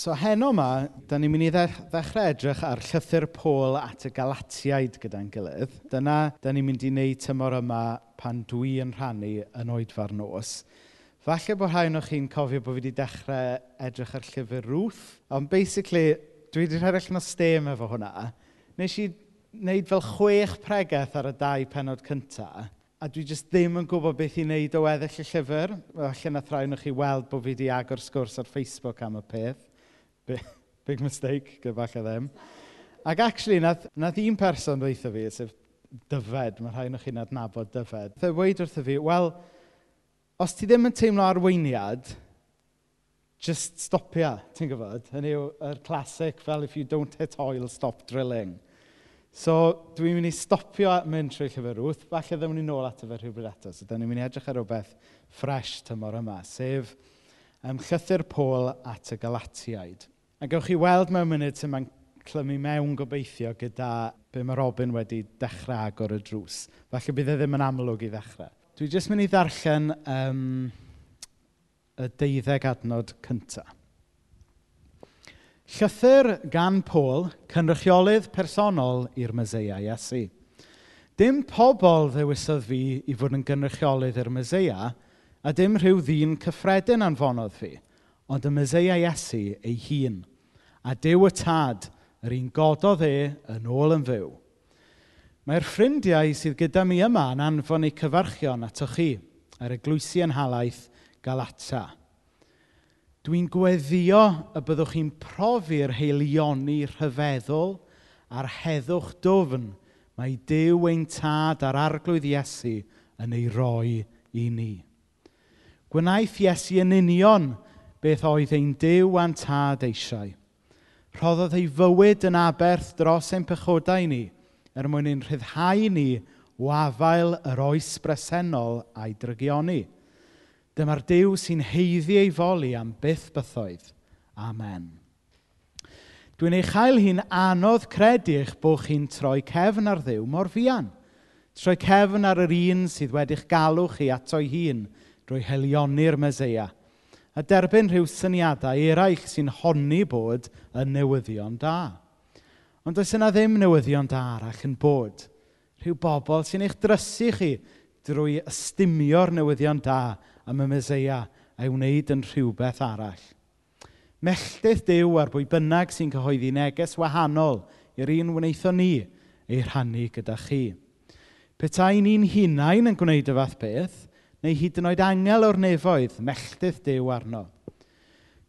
So heno yma, da ni'n mynd i ddech- ddechrau edrych ar llythyr Paul at y Galatiaid gyda'n gilydd. Dyna da ni'n mynd i wneud tymor yma pan dwi yn rhannu yn oedfa'r nos. Falle bod rhai o'ch chi'n cofio bod fi wedi dechrau edrych ar llyfr Ruth, ond basically, dwi wedi rhedeg allan o stem efo hwnna. Nes i wneud fel chwech pregaeth ar y dau penod cyntaf, a dwi jyst ddim yn gwybod beth i wneud o weddill y llyfr. Falle nath rhaid chi weld bod fi wedi agor sgwrs ar Facebook am y peth. Big, big mistake, gyda falle ddim. Ac actually, nath, nath un person ddeitha fi, sef dyfed, mae rhai o'ch chi'n adnabod dyfed. Fe weid wrtho fi, wel, os ti ddim yn teimlo arweiniad, just stopia, ti'n gwybod? Hynny yw'r classic, fel if you don't hit oil, stop drilling. So, dwi'n mynd i stopio mynd trwy llyfr wrth, falle ddim yn i nôl ato fe rhywbryd eto. So, dwi'n mynd i edrych ar rhywbeth ffres tymor yma, sef ymchythu'r pôl at y Galatiaid. A gewch chi weld mewn munud sy'n mae'n clymu mewn gobeithio gyda be mae Robin wedi dechrau agor y drws. Falle bydd e ddim yn amlwg i ddechrau. Dwi jyst mynd i ddarllen um, y deuddeg adnod cyntaf. Llythyr gan Pôl, cynrychiolydd personol i'r Myseia Iesu. Dim pobl ddewisodd fi i fod yn gynrychiolydd i'r Myseia, a dim rhyw ddyn cyffredin anfonodd fi – ond y Meseia Iesu ei hun. A Dyw y Tad, yr un gododd e yn ôl yn fyw. Mae'r ffrindiau sydd gyda mi yma yn anfon eu cyfarchion atoch chi, yr eglwysi yn halaeth Galata. Dwi'n gweddio y byddwch chi'n profi'r heilioni rhyfeddol a'r heddwch dofn mae Dyw ein tad a'r arglwydd Iesu yn ei roi i ni. Gwnaeth Iesu yn union beth oedd ein Dyw a'n tad eisiau. Rhoddodd ei fywyd yn aberth dros ein pechodau ni, er mwyn ein rhyddhau ni o afael yr oes bresennol a'i drygioni. Dyma'r Dyw sy'n heiddi ei foli am byth bythoedd. Amen. Dwi'n eich chael hi'n anodd credu eich bod chi'n troi cefn ar ddiw mor fian. Troi cefn ar yr un sydd wedi'ch galw chi ato'i hun drwy helionir Meseia – a derbyn rhyw syniadau eraill sy'n honni bod yn newyddion da. Ond does yna ddim newyddion da arall yn bod. Rhyw bobl sy'n eich drysu chi drwy ystumio'r newyddion da am y Meseia a'i wneud yn rhywbeth arall. Melldydd Dyw ar bwy bynnag sy'n cyhoeddi neges wahanol i'r un wnaethon ni ei rhannu gyda chi. Petai ni'n hunain yn gwneud y fath beth, neu hyd yn oed angel o'r nefoedd, melltydd Dyw arno.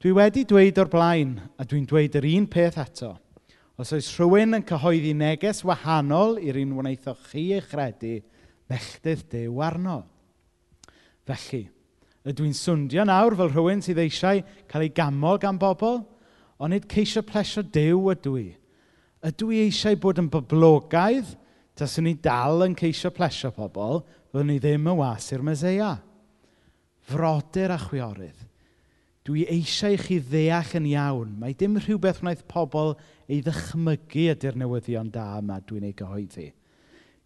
Dwi wedi dweud o'r blaen, a dwi'n dweud yr un peth eto. Os oes rhywun yn cyhoeddi neges wahanol i'r un wnaethoch chi eich credu, melltydd Dyw arno. Felly, ydw i'n swndio nawr fel rhywun sydd eisiau cael ei gamol gan bobl, ond nid ceisio plesio Dyw ydw i. Ydw i eisiau bod yn boblogaidd taswn ni dal yn ceisio plesio pobl, byddwn ni ddim yn was i'r Meseia. Frodyr a chwiorydd. Dwi eisiau i chi ddeall yn iawn. Mae dim rhywbeth wnaeth pobl ei ddychmygu ydy'r newyddion da yma dwi'n ei gyhoeddi.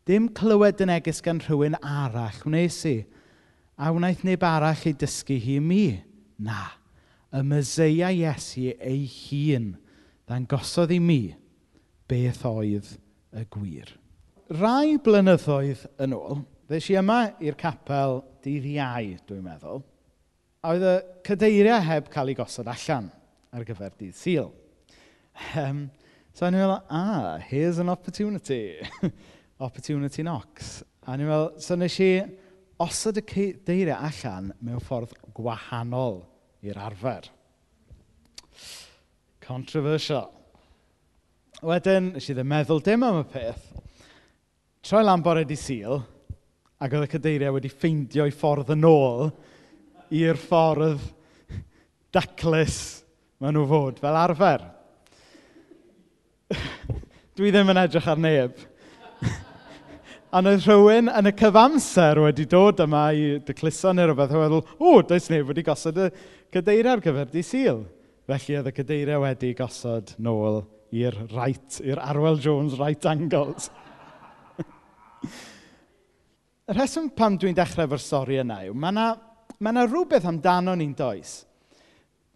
Dim clywed yn egys gan rhywun arall wnes i, a wnaeth neb arall ei dysgu hi mi. Na, y myseia Iesu ei hun ddangosodd i mi beth oedd y gwir rai blynyddoedd yn ôl, ddeis i yma i'r capel dydd iau, dwi'n meddwl, a oedd y cadeiriau heb cael ei gosod allan ar gyfer dydd syl. Um, so o'n i'n meddwl, ah, here's an opportunity. opportunity knocks. A ni'n meddwl, so nes i osod y cadeiriau allan mewn ffordd gwahanol i'r arfer. Controversial. Wedyn, nes i ddim meddwl dim am y peth, Troi lan bore di syl, ac oedd y cadeiriau wedi ffeindio ffeindio'i ffordd yn ôl i'r ffordd daclus maen nhw fod fel arfer. Dwi ddim yn edrych ar neb. a oedd rhywun yn y cyfamser wedi dod yma i dycluso neu rhywbeth, a weddwl, o, does neb wedi gosod y cadeiriau ar gyfer di syl. Felly oedd y cadeiriau wedi gosod nôl i'r right, i'r Arwel Jones right angles. Y rheswm pam dwi'n dechrau efo'r stori yna yw, mae yna, mae yna rhywbeth amdano ni'n does.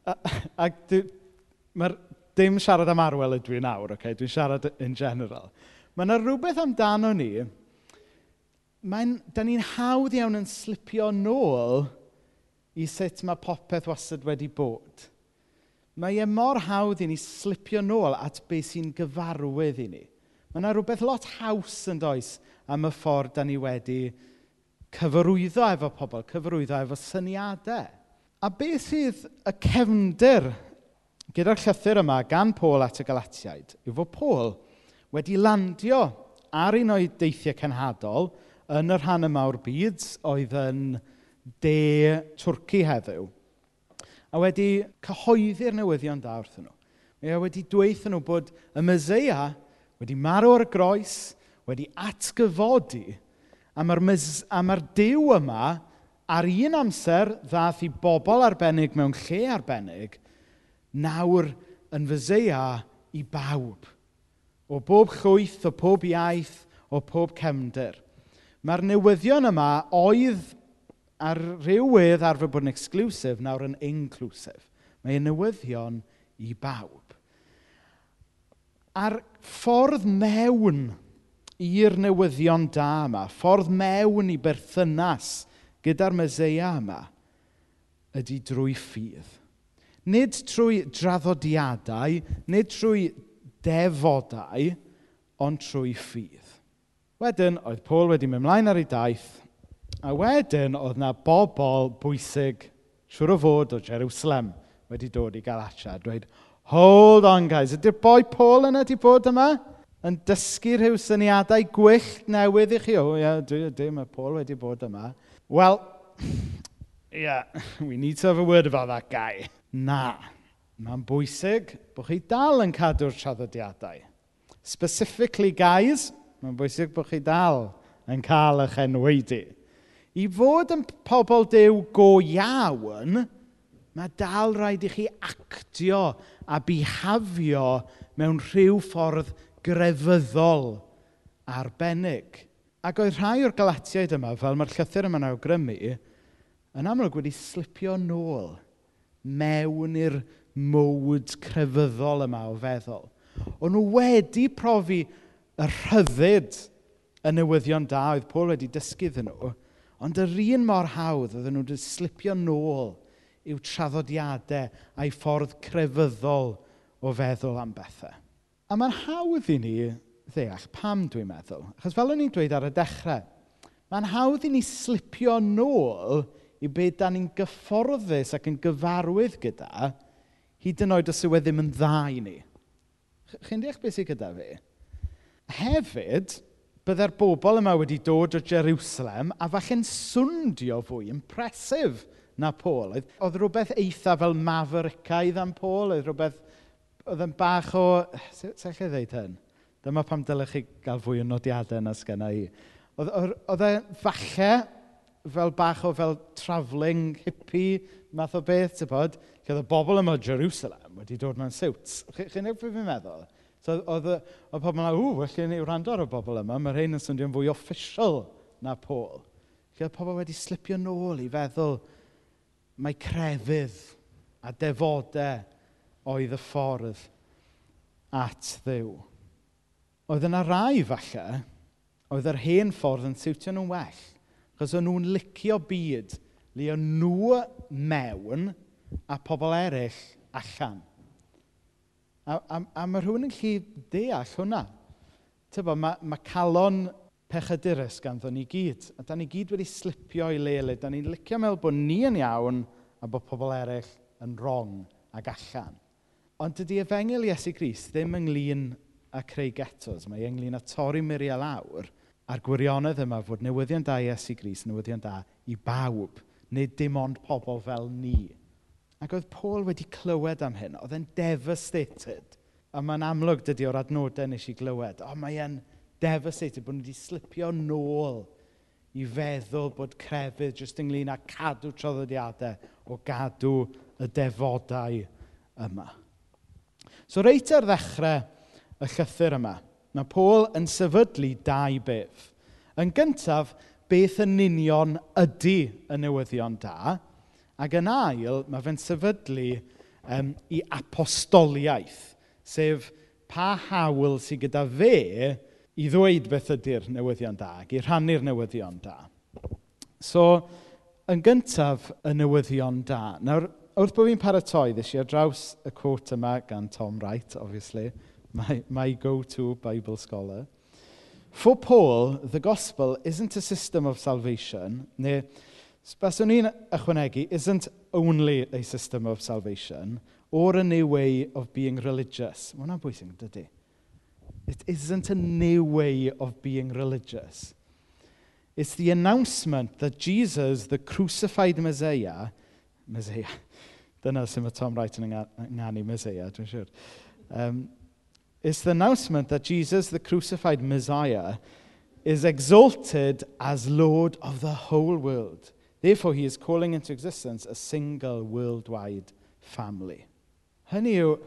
Ac mae'r dim siarad am arwel ydw i nawr, okay? dwi'n siarad in general. Mae yna rhywbeth amdano ni, mae'n, da ni'n hawdd iawn yn slipio nôl i sut mae popeth wastad wedi bod. Mae e mor hawdd i ni slipio nôl at beth sy'n gyfarwydd i ni. Mae yna rhywbeth lot haws, yn does, am y ffordd da ni wedi cyfarwyddo efo pobl, cyfarwyddo efo syniadau. A beth sydd y cefndir gyda'r llythyr yma gan Paul at y Galatiaid yw fod Paul wedi landio ar un o'i deithiau cenhadol yn yr rhan yma o'r byd oedd yn de Twrci heddiw a wedi cyhoeddi'r newyddion da wrthyn nhw. Mae e wedi dweud nhw bod y Mesoea wedi marw ar y groes, wedi atgyfodi, a mae'r mys- a yma ar un amser ddath i bobl arbennig mewn lle arbennig, nawr yn fyseia i bawb. O bob llwyth, o pob iaith, o pob cefndir. Mae'r newyddion yma oedd ar rywydd arfer bod yn exclusif, nawr yn inclusif. Mae'n e newyddion i bawb a'r ffordd mewn i'r newyddion da yma, ffordd mewn i berthynas gyda'r Meseia yma, ydy drwy ffydd. Nid trwy draddodiadau, nid trwy defodau, ond trwy ffydd. Wedyn, oedd Paul wedi mynd mlaen ar ei daith, a wedyn oedd na bobl bwysig, siwr o fod o Jerusalem, wedi dod i Galatia, dweud, Hold on, guys. Ydy'r boi Paul yna wedi bod yma? Yn dysgu rhyw syniadau gwyllt newydd i chi? O, ie, yeah, dwi, dwi, mae Paul wedi bod yma. Wel, yeah, we need to have a word about that guy. Na, mae'n bwysig bod chi dal yn cadw'r traddodiadau. Specifically, guys, mae'n bwysig bod chi dal yn cael eich enwedu. I fod yn pobl dew go iawn, mae dal rhaid i chi actio a bihafio mewn rhyw ffordd grefyddol arbennig. Ac oedd rhai o'r galatiaid yma, fel mae'r llythyr yma'n awgrymu, yn amlwg wedi slipio nôl mewn i'r mowd crefyddol yma o feddwl. O'n nhw wedi profi y rhyddid y newyddion da oedd Paul wedi dysgu iddyn nhw, ond yr un mor hawdd oedden nhw wedi slipio nôl i'w traddodiadau a'i ffordd crefyddol o feddwl am bethau. A mae'n hawdd i ni ddeall pam dwi'n meddwl. Achos fel o'n i'n dweud ar y dechrau, mae'n hawdd i ni slipio nôl i beth da ni'n gyfforddus ac yn gyfarwydd gyda, hyd yn oed os yw e ddim yn dda i ni. Chi'n deall beth sydd gyda fi? Hefyd, byddai'r bobl yma wedi dod o Jerusalem a falle'n swndio fwy impresif na Paul. Oedd, oedd rhywbeth eitha fel mafericaidd am Paul, oedd rhywbeth, oedd yn bach o, sef se lle ddeud hyn? Dyma pam dylech chi gael fwy o nodiadau na sgynna i. Oedd, oedd e falle fel bach o fel travelling hippie math o beth, ti'n bod? Lle oedd y bobl yma o Jerusalem wedi dod mewn siwts. Chi'n ei beth fi'n meddwl? So, oedd y pobl yma, ww, felly ni wrando ar y bobl yma, mae'r rhain yn swnio'n fwy official na Paul. Lle oedd pobl wedi slipio nôl i feddwl mae crefydd a defodau oedd y ffordd at ddiw. Oedd yna rai falle, oedd yr hen ffordd yn siwtio nhw'n well, achos o'n nhw'n licio byd le o'n nhw mewn a pobl eraill allan. A, a, a mae rhywun yn gallu deall hwnna. Tybo, mae, mae calon pechadurus ganddo ni gyd. A da ni gyd wedi slipio i le le da ni'n licio meddwl bod ni yn iawn a bod pobl eraill yn wrong ac allan. Ond dydy efengil Iesu Gris ddim ynglyn â creu getos. Mae ynglyn â torri muriau lawr a'r gwirionedd yma fod newyddion da Iesu Gris newyddion da i bawb, nid dim ond pobl fel ni. Ac oedd Paul wedi clywed am hyn, oedd e'n devastated. A mae'n amlwg dydy o'r adnodau nes i glywed, o mae e'n devastated bod nhw wedi slipio nôl i feddwl bod crefydd jyst ynglyn â cadw traddodiadau o gadw y defodau yma. So reit ar ddechrau y llythyr yma, mae Paul yn sefydlu dau beth. Yn gyntaf, beth yn union ydy y newyddion da, ac yn ail, mae fe'n sefydlu um, i apostoliaeth, sef pa hawl sydd gyda fe i ddweud beth ydy'r newyddion da ac i rhannu'r newyddion da. So, yn gyntaf, y newyddion da. Nawr, wrth bod fi'n paratoi, ddys i ar draws y cwrt yma gan Tom Wright, obviously, my, my go-to Bible scholar. For Paul, the gospel isn't a system of salvation, neu, baswn i'n ychwanegu, isn't only a system of salvation, or a new way of being religious. Mae hwnna'n bwysig, dydy. It isn't a new way of being religious. It's the announcement that Jesus, the crucified Messiah, Messiah, dyna sy'n mae Tom Wright yn ynganu Messiah, dwi'n siŵr. Um, it's the announcement that Jesus, the crucified Messiah, is exalted as Lord of the whole world. Therefore, he is calling into existence a single worldwide family. Hynny yw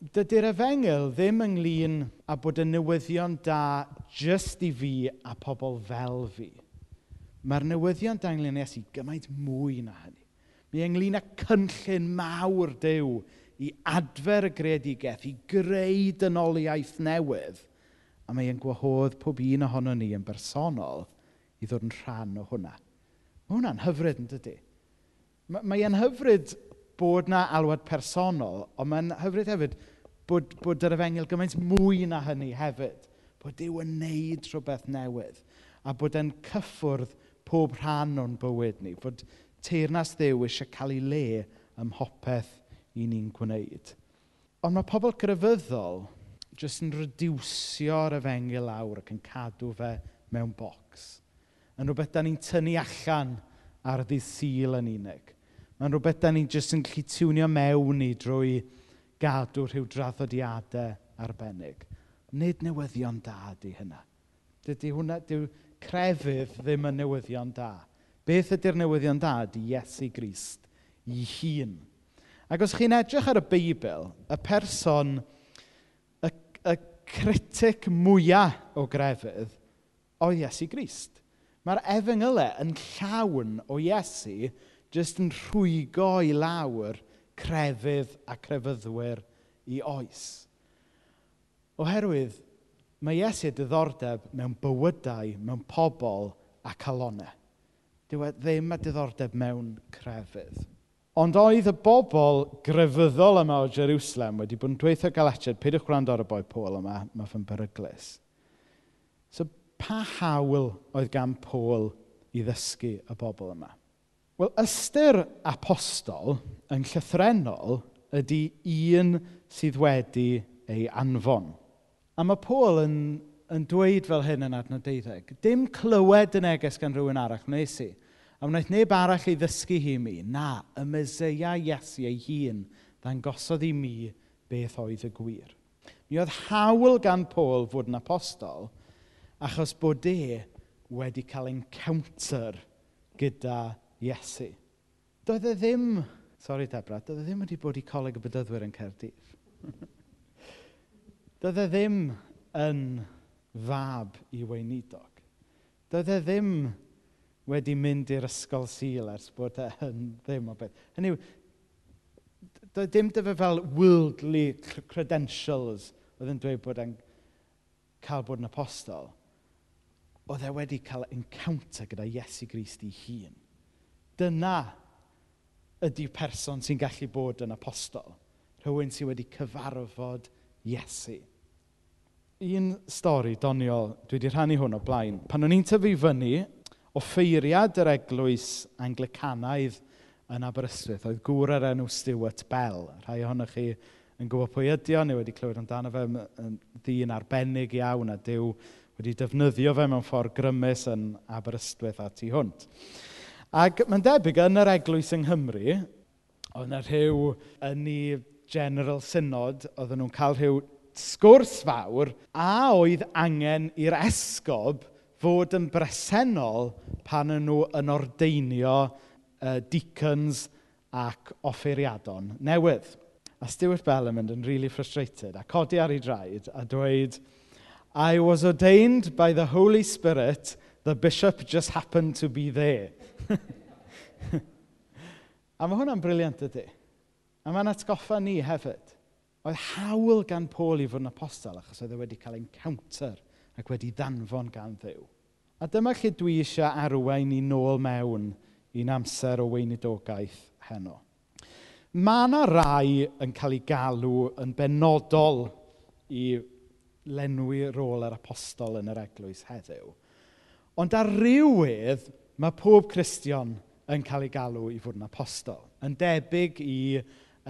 dydy'r efengyl ddim ynglyn â bod y newyddion da jyst i fi a pobl fel fi. Mae'r newyddion da ynglyn â Iesu gymaint mwy na hynny. Mae ynglyn â cynllun mawr dew i adfer y greadigaeth, i greu dynoliaeth newydd. A mae e'n gwahodd pob un ohono ni yn bersonol i ddod yn rhan o hwnna. Mae hwnna'n hyfryd yn dydy. Mae e'n hyfryd bod na alwad personol, ond mae'n hyfryd hefyd bod, bod yr efengil gymaint mwy na hynny hefyd. Bod Dyw yn neud rhywbeth newydd a bod e'n cyffwrdd pob rhan o'n bywyd ni. Bod teirnas Dyw eisiau cael ei le ym mhopeth i ni'n gwneud. Ond mae pobl grefyddol jyst yn reducio'r efengil lawr ac yn cadw fe mewn bocs. Yn rhywbeth da ni'n tynnu allan ar ddydd syl yn unig. Mae'n rhywbeth da ni jyst yn gallu tiwnio mewn i drwy gadw rhyw draddodiadau arbennig. Nid newyddion da di hynna. Dydy hwnna, dyw crefydd ddim yn newyddion da. Beth ydy'r newyddion da di Iesu Grist i hun. Ac os chi'n edrych ar y Beibl, y person, y, y critic mwyaf o grefydd o Iesu Grist. Mae'r efengylau yn llawn o Iesu jyst yn rhwygo i lawr crefydd a crefyddwyr i oes. Oherwydd, mae Iesu diddordeb mewn bywydau, mewn pobl a calonau. Dyw e ddim a diddordeb mewn crefydd. Ond oedd y bobl grefyddol yma o Jerusalem wedi bod yn dweithio galetiad, peidiwch gwrando ar y boi Pôl yma, mae fe'n beryglis. So, pa hawl oedd gan Pôl i ddysgu y bobl yma? Wel, ystyr apostol yn llythrenol ydy un sydd wedi ei anfon. A mae Paul yn, yn dweud fel hyn yn adnod 12, dim clywed y neges gan rhywun arall wnes i, a wnaeth neb arall ei ddysgu hi mi, na, y myseia Iesu ei hun ddangosodd i mi beth oedd y gwir. Mi oedd hawl gan Paul fod yn apostol, achos bod e wedi cael encounter gyda Iesu Iesu. Doedd e ddim, sori Debra, doedd e ddim wedi bod i coleg y bydyddwyr yn Cerdydd. doedd e ddim yn fab i weinidog. Doedd e ddim wedi mynd i'r ysgol sil ers bod e yn ddim o beth. Hynny yw, doedd dim dy fe fel worldly credentials oedd yn dweud bod e'n cael bod yn apostol. Oedd e wedi cael encounter gyda Iesu Grist i hun. Dyna ydy person sy'n gallu bod yn apostol. Rhywun sydd wedi cyfarfod Iesu. Un stori doniol, dwi wedi rhannu hwn o blaen. Pan o'n i'n tyfu fyny o ffeiriad yr eglwys Anglicanaidd yn Aberystwyth, oedd gŵr ar enw Stuart Bell. Rhai ohonych chi yn gwybod pwy ydy o, neu wedi clywed amdano fe, yn ddyn arbennig iawn a Dyw wedi defnyddio fe mewn ffordd grymus yn Aberystwyth a tu hwnt. Ac mae'n debyg yn yr eglwys yng Nghymru, oedd yna rhyw yn eu General Synod, oedden nhw'n cael rhyw sgwrs fawr, a oedd angen i'r esgob fod yn bresennol pan o'n nhw yn ordeinio uh, deacons ac offeiriadon newydd. A Stuart Bell yn mynd yn really frustrated a codi ar ei draed a dweud, I was ordained by the Holy Spirit, the bishop just happened to be there. a mae hwnna'n briliant ydy. A mae'n atgoffa ni hefyd. Oedd hawl gan Paul i fod yn apostol achos oedd e wedi cael encounter ac wedi danfon gan ddew. A dyma lle dwi eisiau arwain i nôl mewn i'n amser o weinidogaeth heno. Mae yna rai yn cael ei galw yn benodol i lenwi rôl yr apostol yn yr eglwys heddiw. Ond ar rywydd, mae pob Cristion yn cael ei galw i fod yn apostol. Yn debyg i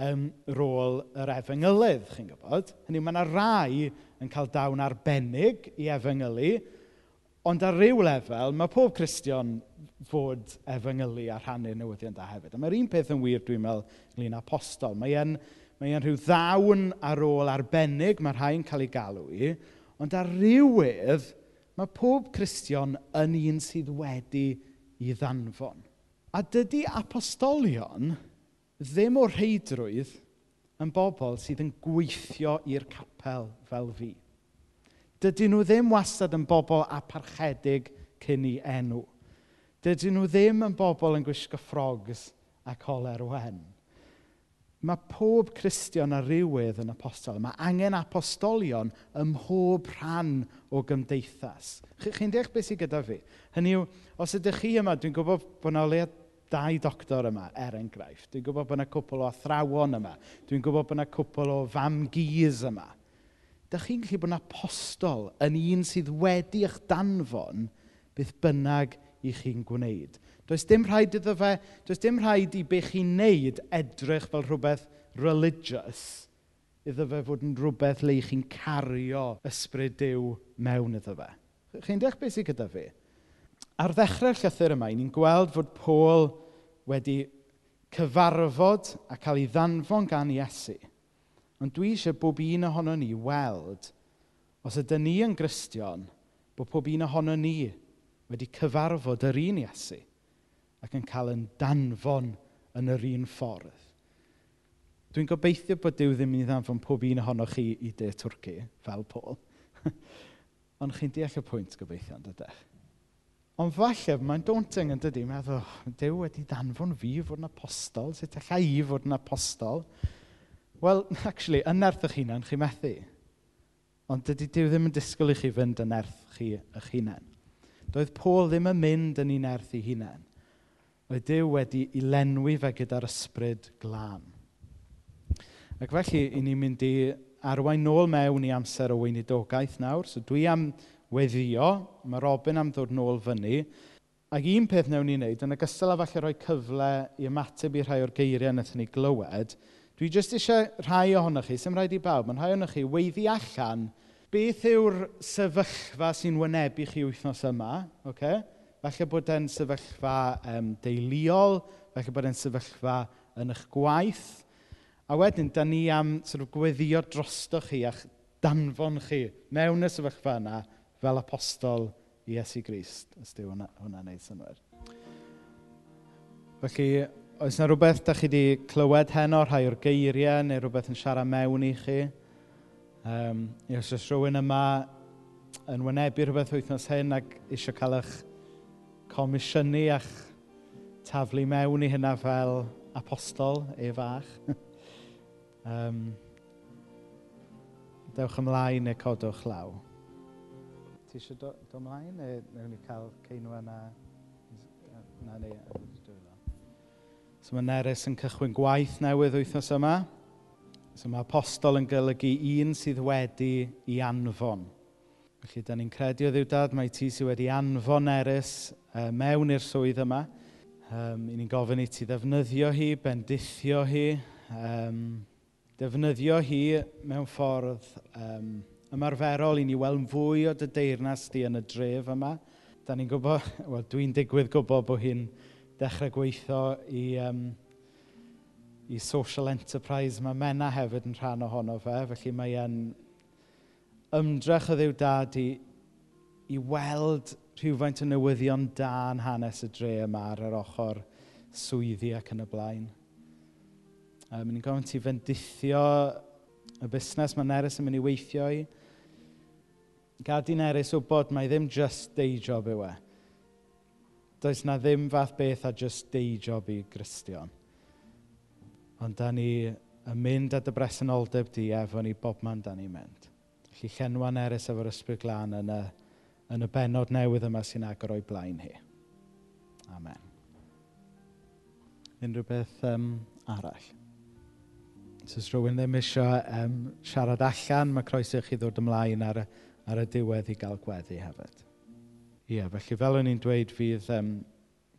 um, rôl yr efengylydd, chi'n gwybod? Hynny, mae yna rai yn cael dawn arbennig i efengylu, ond ar ryw lefel, mae pob Cristion fod efengylu a rhannu newyddion da hefyd. A mae'r un peth yn wir, dwi'n meddwl, ynglyn apostol. Mae e'n mae rhyw ddawn ar ôl arbennig mae rhai'n cael ei galw i, ond ar rywydd, mae pob Cristion yn un sydd wedi i ddanfon. A dydy apostolion ddim o rheidrwydd yn bobl sydd yn gweithio i'r capel fel fi. Dydyn nhw ddim wastad yn bobl aparchedig cyn i enw. Dydyn nhw ddim yn bobl yn gwisgo ffrogs a coler wen mae pob Cristion ar rywydd yn apostol. Mae angen apostolion ym mhob rhan o gymdeithas. Ch chi'n deall beth sydd gyda fi? Hynny yw, os ydych chi yma, dwi'n gwybod bod yna leia dau doctor yma, er enghraifft. Dwi'n gwybod bod yna cwpl o athrawon yma. Dwi'n gwybod bod yna cwpl o famgys yma. Dych chi'n gallu bod yn apostol yn un sydd wedi eich danfon beth bynnag i chi'n gwneud. Does dim rhaid iddo fe, does dim rhaid i be chi'n neud edrych fel rhywbeth religious iddo fe fod yn rhywbeth le chi'n cario ysbryd Dyw mewn iddo fe. Chi'n deall beth sydd gyda fi? Ar ddechrau'r llythyr yma, ni'n gweld fod Paul wedi cyfarfod a cael ei ddanfon gan Iesu. Ond dwi eisiau bob un ohono ni weld, os ydym ni yn gristion, bod pob un ohono ni wedi cyfarfod yr un Iesu ac yn cael yn danfon yn yr un ffordd. Dwi'n gobeithio bod Dyw ddim yn ei ddanfon pob un ohonoch chi i de Twrci, fel Paul. Ond chi'n deall y pwynt gobeithio, yn dydech? Ond falle, mae'n daunting yn dydy, meddwl, oh, Dyw wedi danfon fi fod yn apostol, sut allai i fod yn apostol? Wel, actually, yn nerth eich hunain, chi methu. Ond dydy Dyw ddim yn disgwyl i chi fynd yn nerth chi eich hunain. Doedd Paul ddim yn mynd yn ei nerth ei hunain. Oedd Dyw wedi i lenwi fe gyda'r ysbryd glân. Ac felly, i ni'n mynd i arwain nôl mewn i amser o weinidogaeth nawr. So dwi am weddio, mae Robin am ddod nôl fyny. Ac un peth newn ni wneud, yn ogystal â falle rhoi cyfle i ymateb i rhai o'r geiriau wnaethon ni glywed, dwi jyst eisiau rhai ohonoch chi, sy'n rhaid i bawb, mae'n rhai ohonoch chi weiddi allan beth yw'r sefyllfa sy'n wynebu chi wythnos yma. Okay? Falle bod e'n sefyllfa um, deuluol, falle bod e'n sefyllfa yn eich gwaith. A wedyn, da ni am sort of, gweddio drosto chi a'ch danfon chi mewn y sefyllfa yna fel apostol Iesu Grist. Ysdi hwnna, hwnna wneud synwyr. Felly, oes yna rhywbeth da chi wedi clywed heno, rhai o'r geiriau, neu rhywbeth yn siarad mewn i chi? Um, os oes rhywun yma yn wynebu rhywbeth wythnos hyn ac eisiau cael eich comisiynu a'ch taflu mewn i hynna fel apostol e fach. um, dewch ymlaen neu codwch law. Ti eisiau do, do ymlaen neu newn ni cael ceinwa na... Na ni, So mae Neres yn cychwyn gwaith newydd wythnos yma. So mae apostol yn golygu un sydd wedi i anfon. Felly, da ni'n credu o ddiwdad, mae ti sydd wedi anfon Eris uh, mewn i'r swydd yma. Um, I ni'n gofyn i ti ddefnyddio hi, bendithio hi, um, defnyddio hi mewn ffordd um, ymarferol i ni weld fwy o dy deyrnas di yn y dref yma. Da ni'n gwybod, wel, dwi'n digwydd gwybod bod hi'n dechrau gweithio i um, i social enterprise mae Mena hefyd yn rhan ohono fe, felly mae e'n ymdrech o ddiw dad i, i weld rhywfaint o newyddion da yn hanes y dre yma ar yr ochr swyddi ac yn y blaen. Um, ni'n gofyn ti fendithio y busnes mae Nerys yn mynd i weithio i. Gad i Nerys bod mae ddim just day job yw e. Does na ddim fath beth a just day job i Gristion. Ond da ni yn mynd at y bresenoldeb di efo ni bob man da ni'n mynd. Felly llenwa'n eres efo'r ysbryd glân yn y, yn y benod newydd yma sy'n agor o'i blaen hi. Amen. Unrhyw beth um, arall. So, os rhywun ddim eisiau um, siarad allan, mae croeso chi ddod ymlaen ar y, ar y diwedd i gael gweddi hefyd. Ie, yeah, felly fel o'n i'n dweud, fydd um,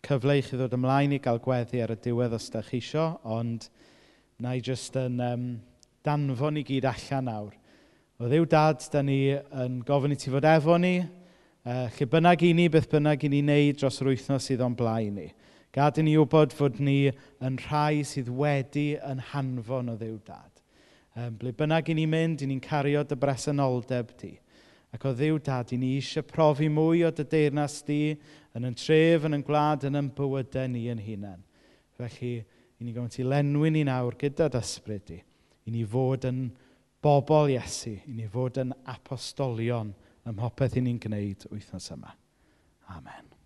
cyfle i chi ddod ymlaen i gael gweddi ar y diwedd os da chi isio, ond na i jyst yn um, danfon i gyd allan nawr. O ddiw dad, da ni yn gofyn i ti fod efo ni, uh, lle bynnag i ni, beth bynnag i ni wneud dros yr wythnos sydd o'n blaen ni. Gadyn ni wybod fod ni yn rhai sydd wedi yn hanfon o ddiw dad. Um, ble bynnag i ni mynd, i ni'n cario dy bresenoldeb ti. Ac o ddiw dad, i ni eisiau profi mwy o dy deyrnas di yn yn tref, yn yn gwlad, yn yn bywydau ni yn hunain. Felly, i ni gofyn ti lenwi ni nawr gyda dysbryd di. I ni fod yn bobl Iesu, i ni fod yn apostolion ym mhopeth i ni'n gwneud wythnos yma. Amen.